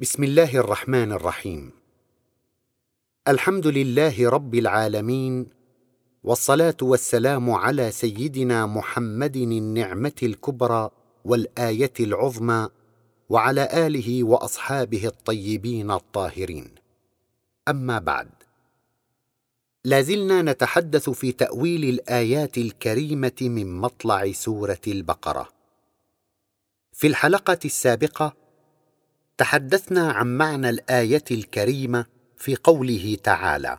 بسم الله الرحمن الرحيم. الحمد لله رب العالمين والصلاة والسلام على سيدنا محمد النعمة الكبرى والآية العظمى وعلى آله وأصحابه الطيبين الطاهرين. أما بعد لازلنا نتحدث في تأويل الآيات الكريمة من مطلع سورة البقرة. في الحلقة السابقة تحدثنا عن معنى الآية الكريمة في قوله تعالى.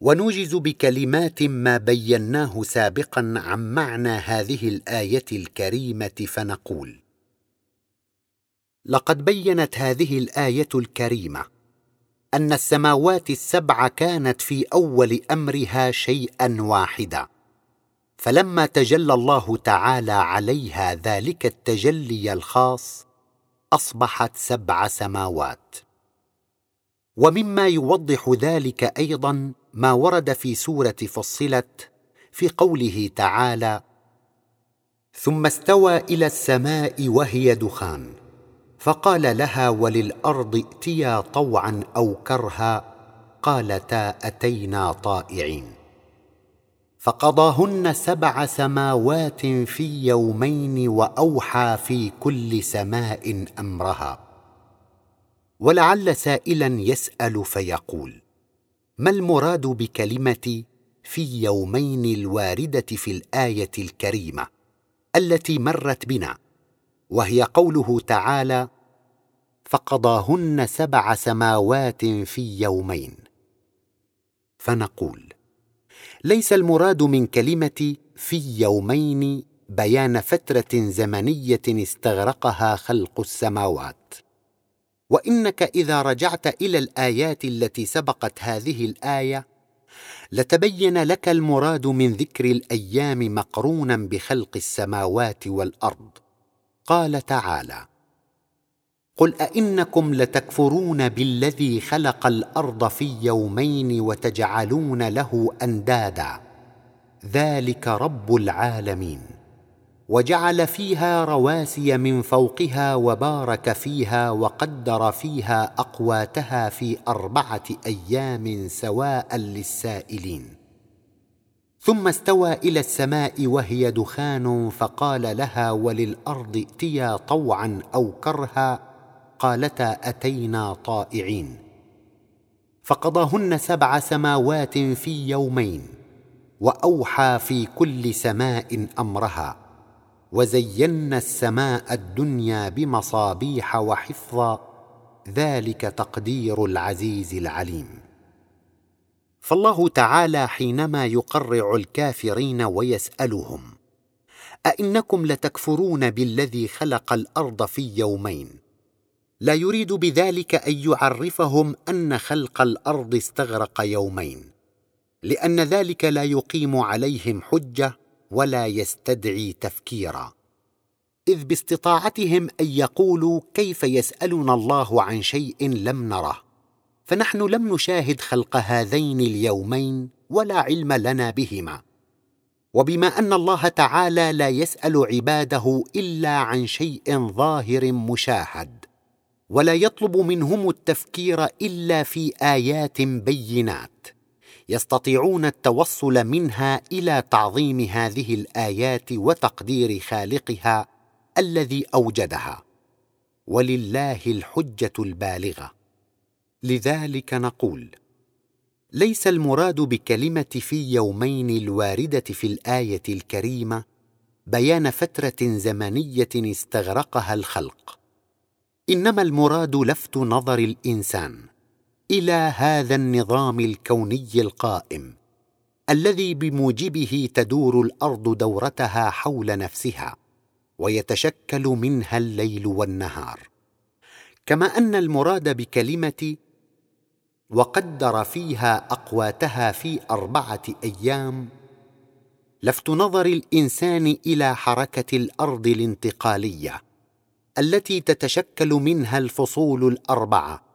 ونوجز بكلمات ما بيناه سابقا عن معنى هذه الآية الكريمة فنقول لقد بينت هذه الآية الكريمة أن السماوات السبع كانت في أول أمرها شيئا واحدا فلما تجلى الله تعالى عليها ذلك التجلي الخاص أصبحت سبع سماوات. ومما يوضح ذلك أيضا ما ورد في سورة فصلت في قوله تعالى ثم استوى إلى السماء وهي دخان فقال لها وللأرض ائتيا طوعا أو كرها قالتا أتينا طائعين فقضاهن سبع سماوات في يومين وأوحى في كل سماء أمرها. ولعل سائلا يسأل فيقول ما المراد بكلمة في يومين الواردة في الآية الكريمة التي مرت بنا وهي قوله تعالى فقضاهن سبع سماوات في يومين فنقول ليس المراد من كلمة في يومين بيان فترة زمنية استغرقها خلق السماوات. وإنك إذا رجعت إلى الآيات التي سبقت هذه الآية لتبين لك المراد من ذكر الأيام مقرونا بخلق السماوات والأرض. قال تعالى قل أئنكم لتكفرون بالذي خلق الأرض في يومين وتجعلون له أندادا. ذلك رب العالمين. وجعل فيها رواسي من فوقها وبارك فيها وقدر فيها أقواتها في أربعة أيام سواء للسائلين. ثم استوى إلى السماء وهي دخان فقال لها وللأرض ائتيا طوعا أو كرها قالتا أتينا طائعين فقضاهن سبع سماوات في يومين وأوحى في كل سماء أمرها. وزينا السماء الدنيا بمصابيح وحفظا ذلك تقدير العزيز العليم. فالله تعالى حينما يقرع الكافرين ويسألهم أئنكم لتكفرون بالذي خلق الأرض في يومين؟ لا يريد بذلك أن يعرفهم أن خلق الأرض استغرق يومين لأن ذلك لا يقيم عليهم حجة ولا يستدعي تفكيرا. إذ باستطاعتهم أن يقولوا كيف يسألنا الله عن شيء لم نره. فنحن لم نشاهد خلق هذين اليومين ولا علم لنا بهما. وبما أن الله تعالى لا يسأل عباده إلا عن شيء ظاهر مشاهد ولا يطلب منهم التفكير إلا في آيات بينات. يستطيعون التوصل منها إلى تعظيم هذه الآيات وتقدير خالقها الذي أوجدها. ولله الحجة البالغة. لذلك نقول ليس المراد بكلمة في يومين الواردة في الآية الكريمة بيان فترة زمنية استغرقها الخلق. إنما المراد لفت نظر الإنسان. إلى هذا النظام الكوني القائم الذي بموجبه تدور الأرض دورتها حول نفسها ويتشكل منها الليل والنهار. كما أن المراد بكلمة وقدر فيها أقواتها في أربعة أيام لفت نظر الإنسان إلى حركة الأرض الانتقالية التي تتشكل منها الفصول الأربعة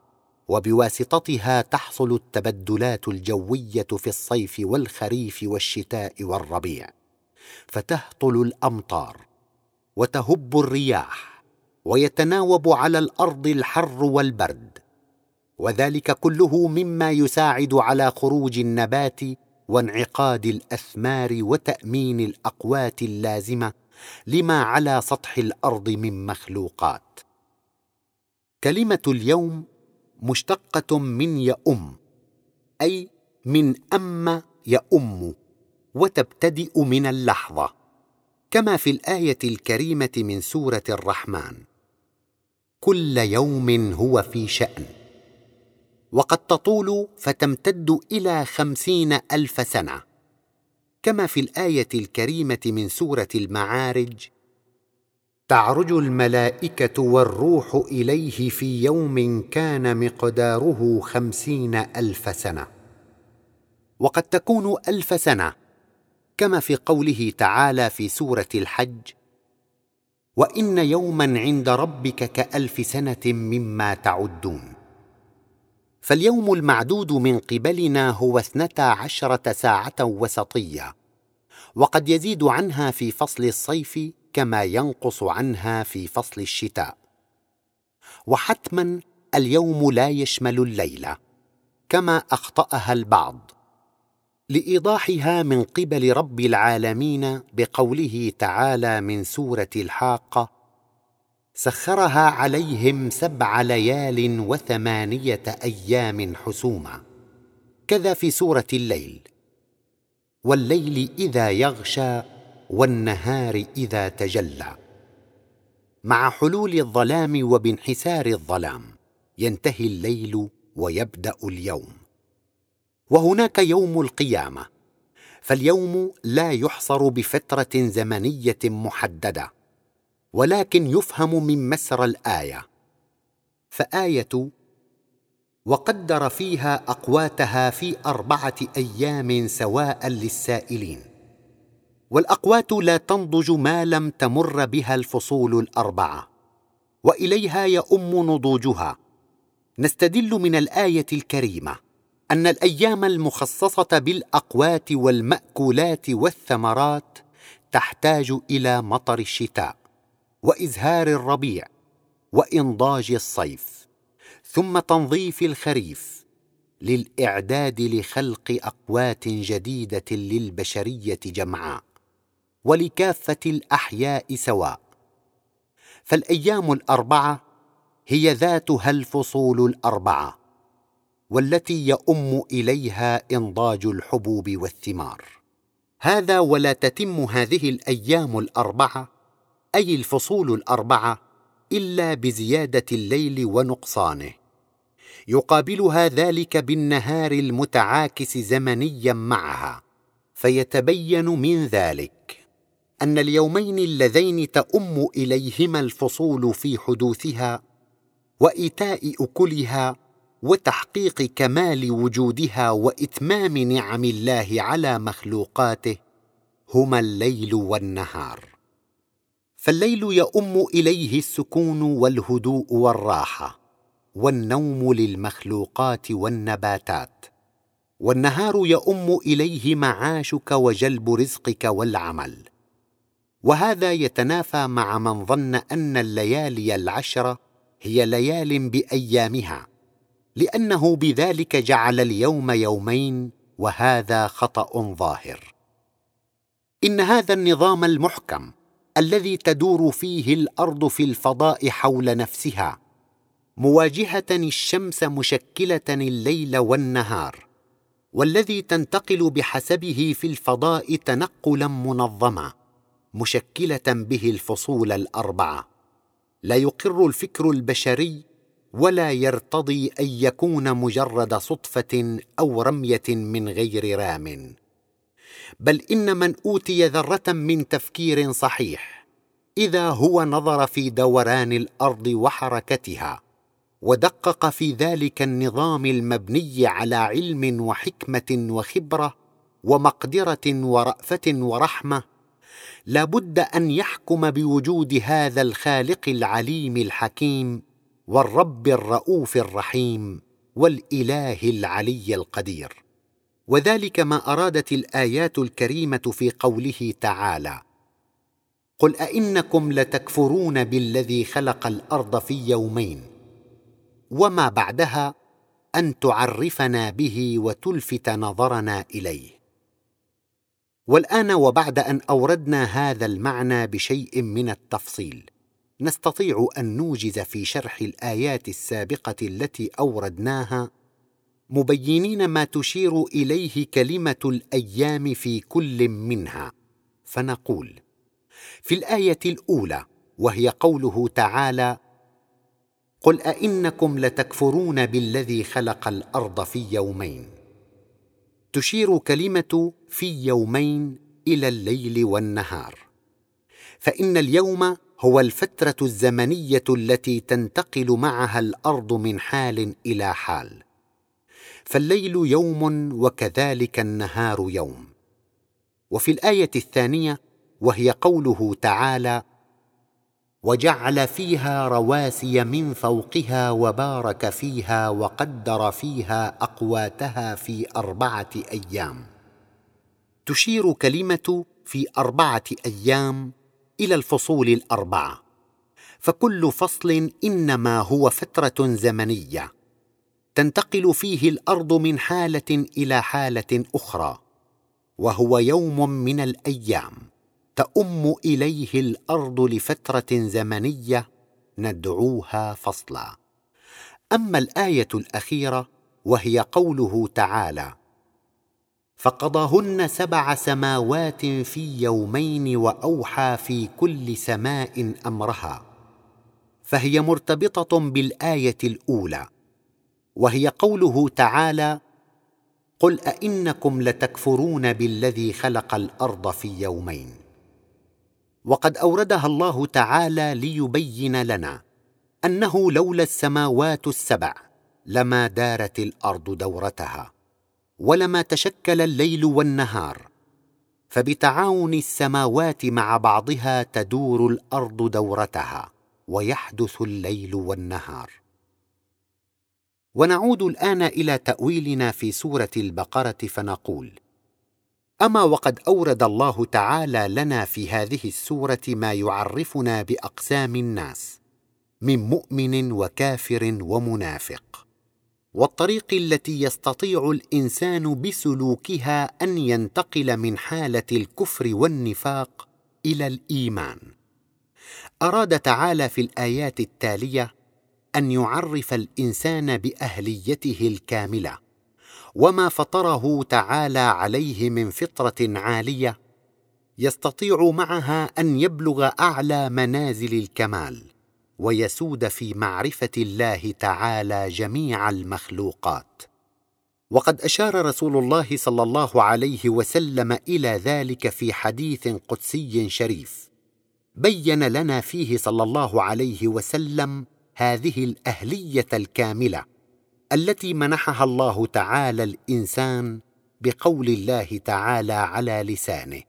وبواسطتها تحصل التبدلات الجوية في الصيف والخريف والشتاء والربيع فتهطل الأمطار وتهب الرياح ويتناوب على الأرض الحر والبرد وذلك كله مما يساعد على خروج النبات وانعقاد الأثمار وتأمين الأقوات اللازمة لما على سطح الأرض من مخلوقات. كلمة اليوم مشتقة من يؤم أي من اما يؤم وتبتدئ من اللحظة كما في الآية الكريمة من سورة الرحمن. كل يوم هو في شأن. وقد تطول فتمتد إلى خمسين ألف سنة كما في الآية الكريمة من سورة المعارج تعرج الملائكة والروح إليه في يوم كان مقداره خمسين ألف سنة. وقد تكون ألف سنة كما في قوله تعالى في سورة الحج وإن يوما عند ربك كألف سنة مما تعدون فاليوم المعدود من قبلنا هو اثنتا عشرة ساعة وسطية وقد يزيد عنها في فصل الصيف كما ينقص عنها في فصل الشتاء. وحتما اليوم لا يشمل الليلة كما أخطأها البعض. لإيضاحها من قبل رب العالمين بقوله تعالى من سورة الحاقة سخرها عليهم سبع ليال وثمانية أيام حسوما. كذا في سورة الليل والليل إذا يغشى والنهار إذا تجلى. مع حلول الظلام وبانحسار الظلام ينتهي الليل ويبدأ اليوم. وهناك يوم القيامة فاليوم لا يحصر بفترة زمنية محددة ولكن يفهم من مسر الآية. فآية وقدر فيها أقواتها في أربعة أيام سواء للسائلين. والأقوات لا تنضج ما لم تمر بها الفصول الأربعة وإليها يؤم نضوجها. نستدل من الآية الكريمة أن الأيام المخصصة بالأقوات والمأكولات والثمرات تحتاج إلى مطر الشتاء وإزهار الربيع وإنضاج الصيف ثم تنظيف الخريف للإعداد لخلق أقوات جديدة للبشرية جمعاء. ولكافة الأحياء سواء. فالأيام الأربعة هي ذاتها الفصول الأربعة والتي يؤم إليها إنضاج الحبوب والثمار. هذا ولا تتم هذه الأيام الأربعة أي الفصول الأربعة إلا بزيادة الليل ونقصانه. يقابلها ذلك بالنهار المتعاكس زمنيا معها فيتبين من ذلك. أن اليومين اللذين تؤم إليهما الفصول في حدوثها وإيتاء أكلها وتحقيق كمال وجودها وإتمام نعم الله على مخلوقاته هما الليل والنهار. فالليل يؤم إليه السكون والهدوء والراحة والنوم للمخلوقات والنباتات والنهار يؤم إليه معاشك وجلب رزقك والعمل وهذا يتنافى مع من ظن أن الليالي العشره هي ليال بأيامها لأنه بذلك جعل اليوم يومين وهذا خطأ ظاهر. إن هذا النظام المحكم الذي تدور فيه الأرض في الفضاء حول نفسها مواجهة الشمس مشكلة الليل والنهار والذي تنتقل بحسبه في الفضاء تنقلا منظما. مشكلة به الفصول الأربعة. لا يقر الفكر البشري ولا يرتضي أن يكون مجرد صدفة أو رمية من غير رام. بل إن من أوتي ذرة من تفكير صحيح إذا هو نظر في دوران الأرض وحركتها ودقق في ذلك النظام المبني على علم وحكمة وخبرة ومقدرة ورأفة ورحمة لا بد أن يحكم بوجود هذا الخالق العليم الحكيم والرب الرؤوف الرحيم والإله العلي القدير. وذلك ما أرادت الآيات الكريمة في قوله تعالى قل أئنكم لتكفرون بالذي خلق الأرض في يومين وما بعدها أن تعرفنا به وتلفت نظرنا إليه. والآن وبعد أن أوردنا هذا المعنى بشيء من التفصيل نستطيع أن نوجز في شرح الآيات السابقة التي أوردناها مبينين ما تشير إليه كلمة الأيام في كل منها. فنقول في الآية الأولى وهي قوله تعالى قل أئنكم لتكفرون بالذي خلق الأرض في يومين تشير كلمة في يومين إلى الليل والنهار. فإن اليوم هو الفترة الزمنية التي تنتقل معها الأرض من حال إلى حال. فالليل يوم وكذلك النهار يوم. وفي الآية الثانية وهي قوله تعالى وجعل فيها رواسي من فوقها وبارك فيها وقدر فيها أقواتها في أربعة أيام. تشير كلمة في أربعة أيام إلى الفصول الأربعة. فكل فصل إنما هو فترة زمنية. تنتقل فيه الأرض من حالة إلى حالة أخرى. وهو يوم من الأيام. تؤم إليه الأرض لفترة زمنية ندعوها فصلا. أما الآية الأخيرة وهي قوله تعالى فقضاهن سبع سماوات في يومين وأوحى في كل سماء أمرها فهي مرتبطة بالآية الأولى وهي قوله تعالى قل أئنكم لتكفرون بالذي خلق الأرض في يومين وقد أوردها الله تعالى ليبين لنا أنه لولا السماوات السبع لما دارت الأرض دورتها ولما تشكل الليل والنهار فبتعاون السماوات مع بعضها تدور الأرض دورتها ويحدث الليل والنهار. ونعود الآن إلى تأويلنا في سورة البقرة فنقول أما وقد أورد الله تعالى لنا في هذه السورة ما يعرفنا بأقسام الناس من مؤمن وكافر ومنافق والطريق التي يستطيع الإنسان بسلوكها أن ينتقل من حالة الكفر والنفاق إلى الإيمان. أراد تعالى في الآيات التالية أن يعرف الإنسان بأهليته الكاملة وما فطره تعالى عليه من فطرة عالية يستطيع معها أن يبلغ أعلى منازل الكمال ويسود في معرفة الله تعالى جميع المخلوقات. وقد أشار رسول الله صلى الله عليه وسلم إلى ذلك في حديث قدسي شريف. بين لنا فيه صلى الله عليه وسلم هذه الأهلية الكاملة. التي منحها الله تعالى الإنسان بقول الله تعالى على لسانه.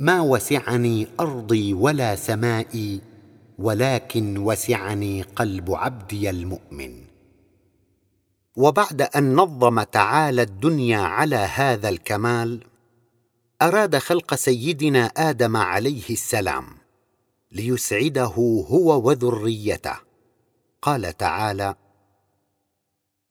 ما وسعني أرضي ولا سمائي ولكن وسعني قلب عبدي المؤمن. وبعد أن نظم تعالى الدنيا على هذا الكمال أراد خلق سيدنا آدم عليه السلام ليسعده هو وذريته. قال تعالى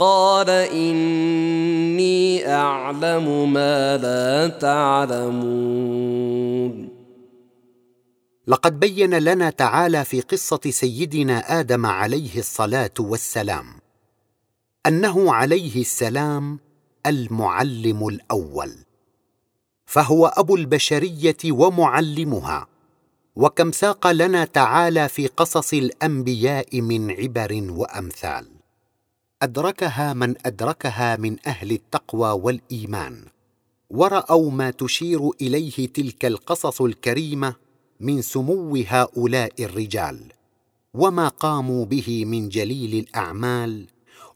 قال اني اعلم ما لا تعلمون. لقد بين لنا تعالى في قصه سيدنا آدم عليه الصلاه والسلام انه عليه السلام المعلم الأول فهو ابو البشريه ومعلمها وكم ساق لنا تعالى في قصص الانبياء من عبر وامثال. أدركها من أدركها من أهل التقوى والإيمان ورأوا ما تشير إليه تلك القصص الكريمة من سمو هؤلاء الرجال وما قاموا به من جليل الأعمال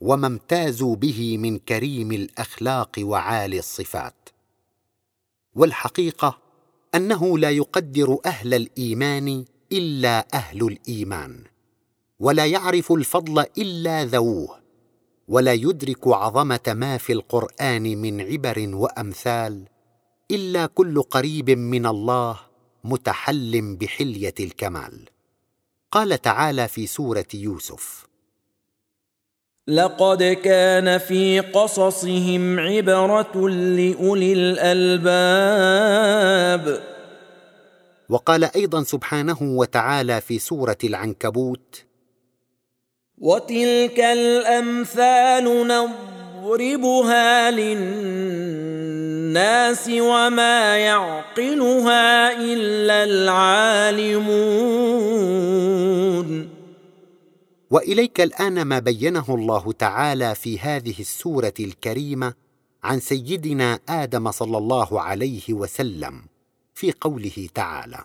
وما امتازوا به من كريم الأخلاق وعالي الصفات. والحقيقة أنه لا يقدر أهل الإيمان إلا أهل الإيمان ولا يعرف الفضل إلا ذووه. ولا يدرك عظمة ما في القرآن من عبر وأمثال إلا كل قريب من الله متحل بحلية الكمال. قال تعالى في سورة يوسف لقد كان في قصصهم عبرة لأولي الألباب. وقال أيضا سبحانه وتعالى في سورة العنكبوت وتلك الامثال نضربها للناس وما يعقلها الا العالمون واليك الان ما بينه الله تعالى في هذه السوره الكريمه عن سيدنا آدم صلى الله عليه وسلم في قوله تعالى.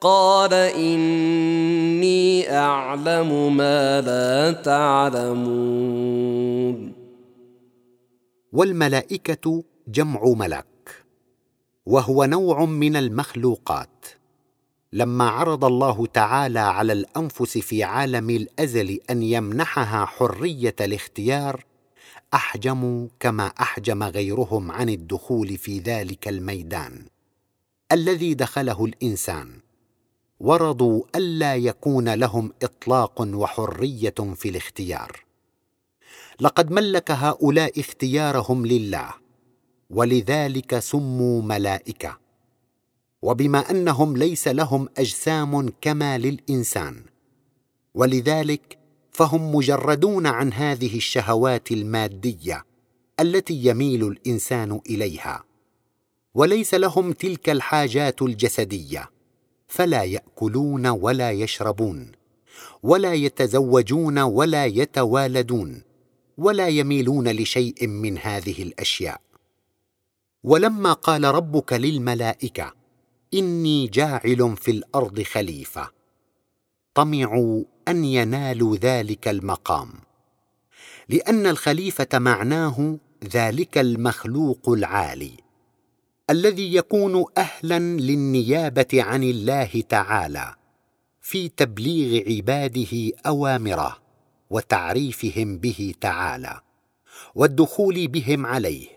قال اني اعلم ما لا تعلمون. والملائكه جمع ملك وهو نوع من المخلوقات. لما عرض الله تعالى على الانفس في عالم الازل ان يمنحها حريه الاختيار احجموا كما احجم غيرهم عن الدخول في ذلك الميدان الذي دخله الانسان. ورضوا ألا يكون لهم إطلاق وحرية في الاختيار. لقد ملك هؤلاء اختيارهم لله ولذلك سموا ملائكة. وبما أنهم ليس لهم أجسام كما للإنسان ولذلك فهم مجردون عن هذه الشهوات المادية التي يميل الإنسان إليها وليس لهم تلك الحاجات الجسدية. فلا يأكلون ولا يشربون ولا يتزوجون ولا يتوالدون ولا يميلون لشيء من هذه الأشياء. ولما قال ربك للملائكة إني جاعل في الأرض خليفة طمعوا أن ينالوا ذلك المقام. لأن الخليفة معناه ذلك المخلوق العالي. الذي يكون أهلا للنيابة عن الله تعالى في تبليغ عباده أوامره وتعريفهم به تعالى والدخول بهم عليه.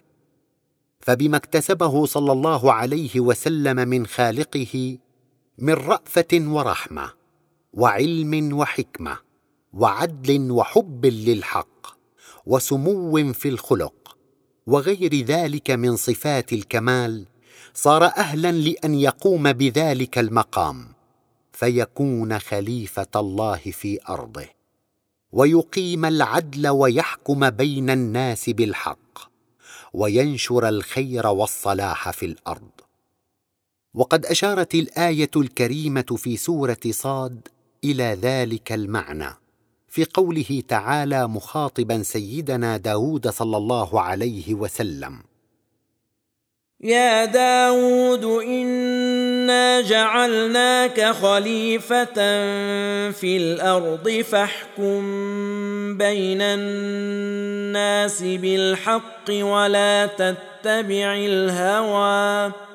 فبما اكتسبه صلى الله عليه وسلم من خالقه من رأفة ورحمة وعلم وحكمة وعدل وحب للحق وسمو في الخلق وغير ذلك من صفات الكمال صار أهلا لأن يقوم بذلك المقام فيكون خليفة الله في أرضه ويقيم العدل ويحكم بين الناس بالحق وينشر الخير والصلاح في الأرض. وقد أشارت الآية الكريمة في سورة صاد إلى ذلك المعنى. في قوله تعالى مخاطبا سيدنا داود صلى الله عليه وسلم. يا داود إنا جعلناك خليفة في الأرض فاحكم بين الناس بالحق ولا تتبع الهوى.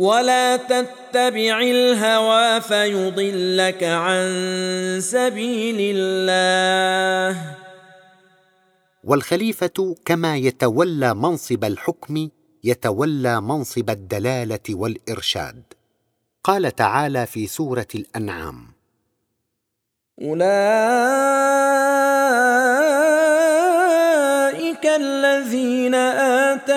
ولا تتبع الهوى فيضلك عن سبيل الله. والخليفه كما يتولى منصب الحكم يتولى منصب الدلاله والارشاد. قال تعالى في سوره الانعام اولئك الذين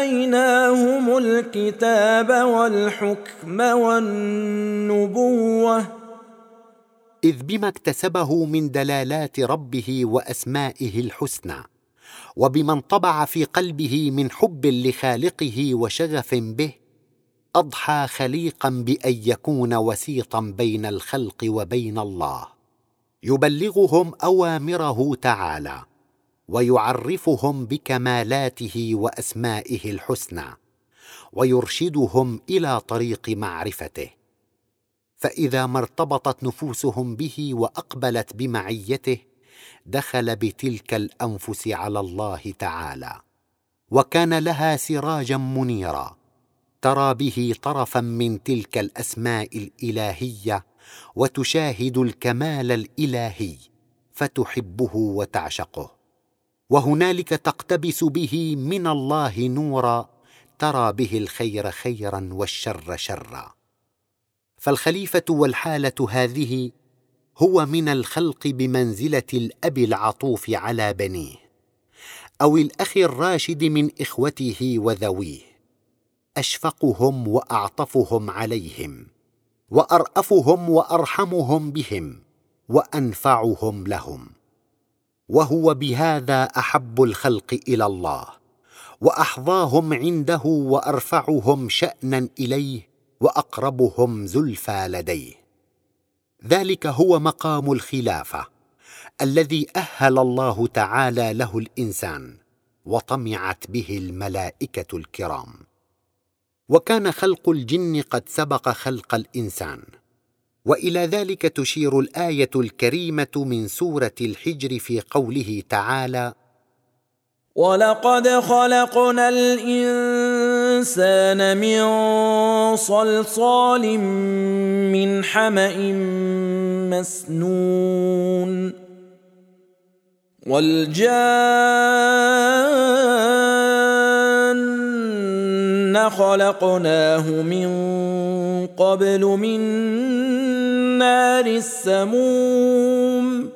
آتيناهم الكتاب والحكم والنبوة. إذ بما اكتسبه من دلالات ربه وأسمائه الحسنى وبما انطبع في قلبه من حب لخالقه وشغف به أضحى خليقا بأن يكون وسيطا بين الخلق وبين الله يبلغهم أوامره تعالى. ويعرفهم بكمالاته وأسمائه الحسنى ويرشدهم إلى طريق معرفته. فإذا ما ارتبطت نفوسهم به وأقبلت بمعيته دخل بتلك الأنفس على الله تعالى. وكان لها سراجا منيرا ترى به طرفا من تلك الأسماء الإلهية وتشاهد الكمال الإلهي فتحبه وتعشقه. وهنالك تقتبس به من الله نورا ترى به الخير خيرا والشر شرا. فالخليفة والحالة هذه هو من الخلق بمنزلة الأب العطوف على بنيه أو الأخ الراشد من إخوته وذويه. أشفقهم وأعطفهم عليهم وأرأفهم وأرحمهم بهم وأنفعهم لهم. وهو بهذا أحب الخلق إلى الله وأحظاهم عنده وأرفعهم شأنا إليه وأقربهم زلفى لديه. ذلك هو مقام الخلافة الذي أهل الله تعالى له الإنسان وطمعت به الملائكة الكرام. وكان خلق الجن قد سبق خلق الإنسان وإلى ذلك تشير الآية الكريمة من سورة الحجر في قوله تعالى ولقد خلقنا الانسان من صلصال من حما مسنون والجان خلقناه من قبل من نار السموم.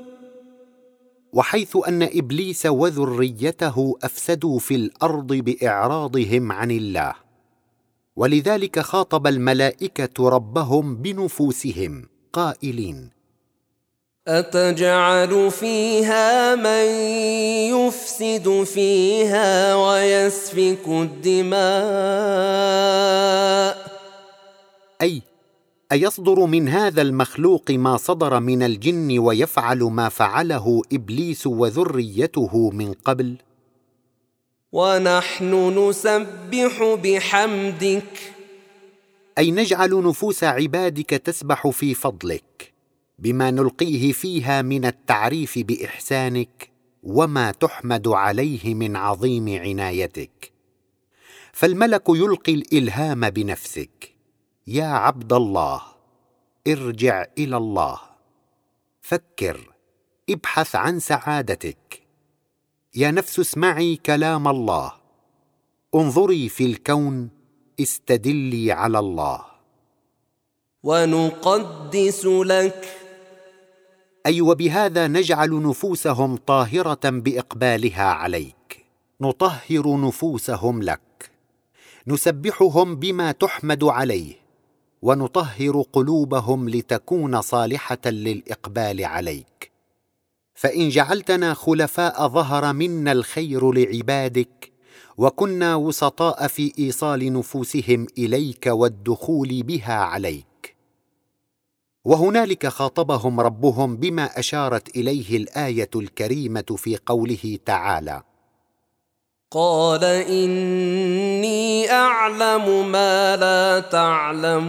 وحيث أن إبليس وذريته أفسدوا في الأرض بإعراضهم عن الله. ولذلك خاطب الملائكة ربهم بنفوسهم قائلين أتجعل فيها من يفسد فيها ويسفك الدماء؟ أي أيصدر من هذا المخلوق ما صدر من الجن ويفعل ما فعله إبليس وذريته من قبل؟ ونحن نسبح بحمدك. أي نجعل نفوس عبادك تسبح في فضلك. بما نلقيه فيها من التعريف بإحسانك وما تحمد عليه من عظيم عنايتك. فالملك يلقي الإلهام بنفسك. يا عبد الله ارجع إلى الله. فكر ابحث عن سعادتك. يا نفس اسمعي كلام الله. انظري في الكون استدلي على الله. ونقدس لك أي وبهذا نجعل نفوسهم طاهرة بإقبالها عليك. نطهر نفوسهم لك. نسبحهم بما تحمد عليه. ونطهر قلوبهم لتكون صالحة للإقبال عليك. فإن جعلتنا خلفاء ظهر منا الخير لعبادك وكنا وسطاء في إيصال نفوسهم إليك والدخول بها عليك. وهنالك خاطبهم ربهم بما أشارت إليه الآية الكريمة في قوله تعالى. قال إني أعلم ما لا تعلمون.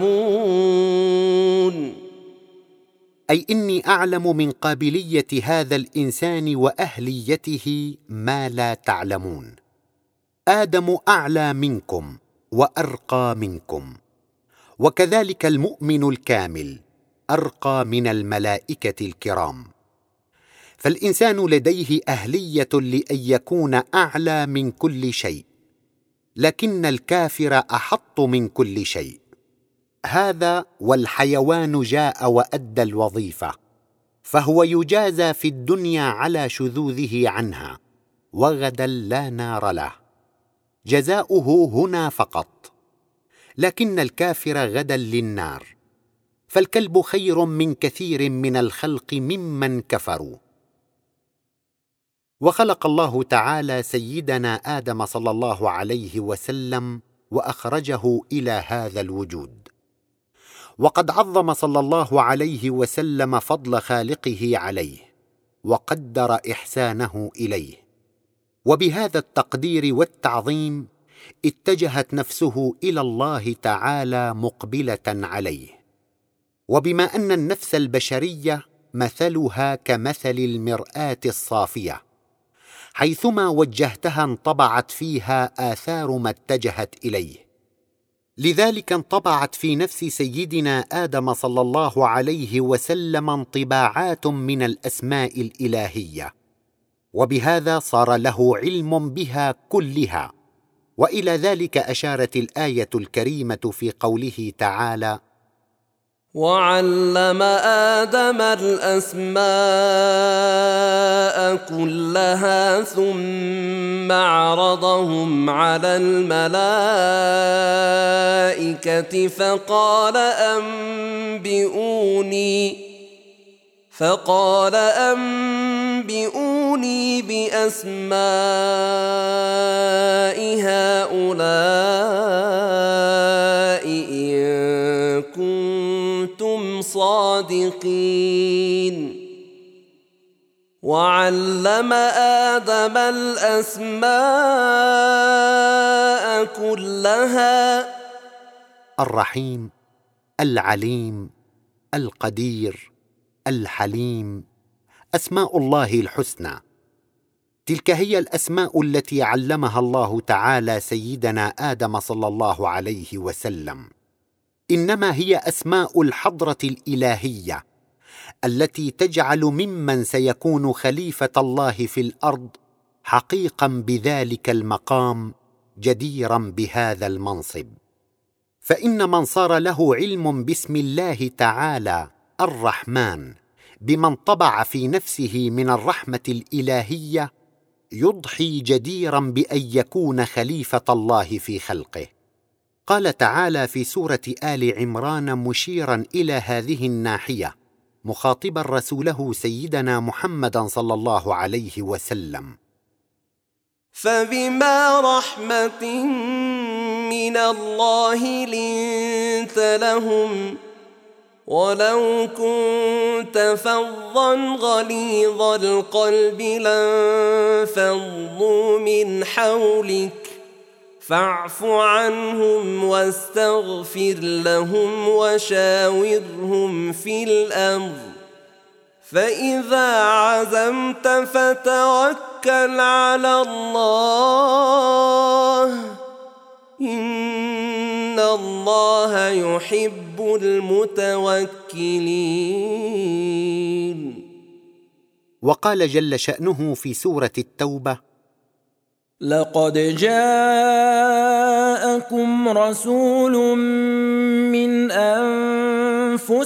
أي إني أعلم من قابلية هذا الإنسان وأهليته ما لا تعلمون. آدم أعلى منكم وأرقى منكم. وكذلك المؤمن الكامل أرقى من الملائكة الكرام. فالإنسان لديه أهلية لأن يكون أعلى من كل شيء لكن الكافر أحط من كل شيء. هذا والحيوان جاء وأدى الوظيفة فهو يجازى في الدنيا على شذوذه عنها وغدا لا نار له. جزاؤه هنا فقط لكن الكافر غدا للنار. فالكلب خير من كثير من الخلق ممن كفروا. وخلق الله تعالى سيدنا آدم صلى الله عليه وسلم وأخرجه إلى هذا الوجود. وقد عظم صلى الله عليه وسلم فضل خالقه عليه وقدر إحسانه إليه. وبهذا التقدير والتعظيم اتجهت نفسه إلى الله تعالى مقبلة عليه. وبما أن النفس البشرية مثلها كمثل المرآة الصافية حيثما وجهتها انطبعت فيها آثار ما اتجهت إليه. لذلك انطبعت في نفس سيدنا آدم صلى الله عليه وسلم انطباعات من الأسماء الإلهية وبهذا صار له علم بها كلها. وإلى ذلك أشارت الآية الكريمة في قوله تعالى وعلم آدم الأسماء كلها ثم عرضهم على الملائكة فقال أنبئوني فقال أنبئوني بأسماء هؤلاء إن كنتم صادقين. وعلم آدم الأسماء كلها. الرحيم العليم القدير. الحليم أسماء الله الحسنى. تلك هي الأسماء التي علمها الله تعالى سيدنا آدم صلى الله عليه وسلم. إنما هي أسماء الحضرة الإلهية التي تجعل ممن سيكون خليفة الله في الأرض حقيقا بذلك المقام جديرا بهذا المنصب. فإن من صار له علم باسم الله تعالى الرحمن بما انطبع في نفسه من الرحمة الإلهية يضحي جديرا بأن يكون خليفة الله في خلقه. قال تعالى في سورة آل عمران مشيرا إلى هذه الناحية مخاطبا رسوله سيدنا محمدا صلى الله عليه وسلم. فبما رحمة من الله لنت لهم ولو كنت فظا غليظ القلب لانفضوا من حولك. فاعف عنهم واستغفر لهم وشاورهم في الأمر. فإذا عزمت فتوكل على الله. ان الله يحب المتوكلين. وقال جل شأنه في سورة التوبة لقد جاءكم رسول من انفسكم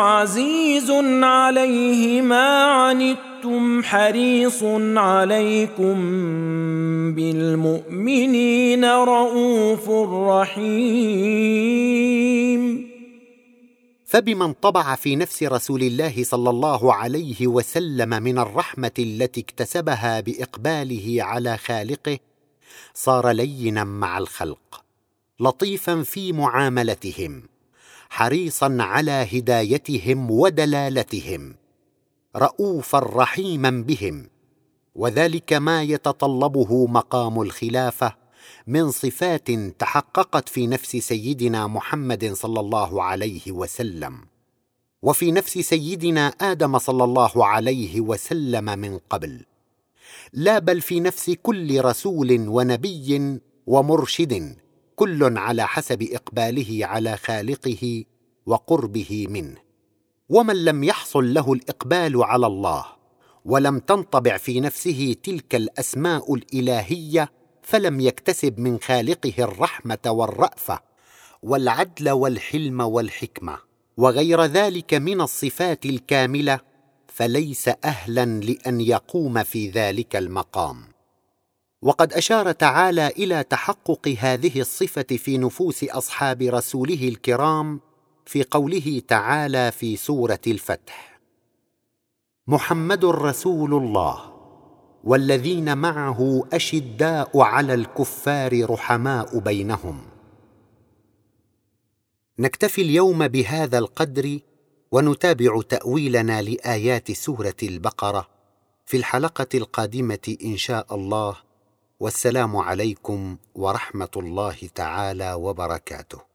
عزيز عليه ما عنتم حريص عليكم بالمؤمنين رءوف رحيم. فبما انطبع في نفس رسول الله صلى الله عليه وسلم من الرحمة التي اكتسبها بإقباله على خالقه صار لينا مع الخلق لطيفا في معاملتهم حريصا على هدايتهم ودلالتهم. رؤوفا رحيما بهم وذلك ما يتطلبه مقام الخلافة من صفات تحققت في نفس سيدنا محمد صلى الله عليه وسلم. وفي نفس سيدنا آدم صلى الله عليه وسلم من قبل. لا بل في نفس كل رسول ونبي ومرشد كل على حسب إقباله على خالقه وقربه منه. ومن لم يحصل له الإقبال على الله ولم تنطبع في نفسه تلك الأسماء الإلهية فلم يكتسب من خالقه الرحمة والرافه والعدل والحلم والحكمة وغير ذلك من الصفات الكاملة فليس أهلا لأن يقوم في ذلك المقام. وقد أشار تعالى إلى تحقق هذه الصفة في نفوس أصحاب رسوله الكرام في قوله تعالى في سورة الفتح. محمد رسول الله والذين معه أشداء على الكفار رحماء بينهم. نكتفي اليوم بهذا القدر ونتابع تأويلنا لآيات سورة البقرة في الحلقة القادمة إن شاء الله. والسلام عليكم ورحمة الله تعالى وبركاته.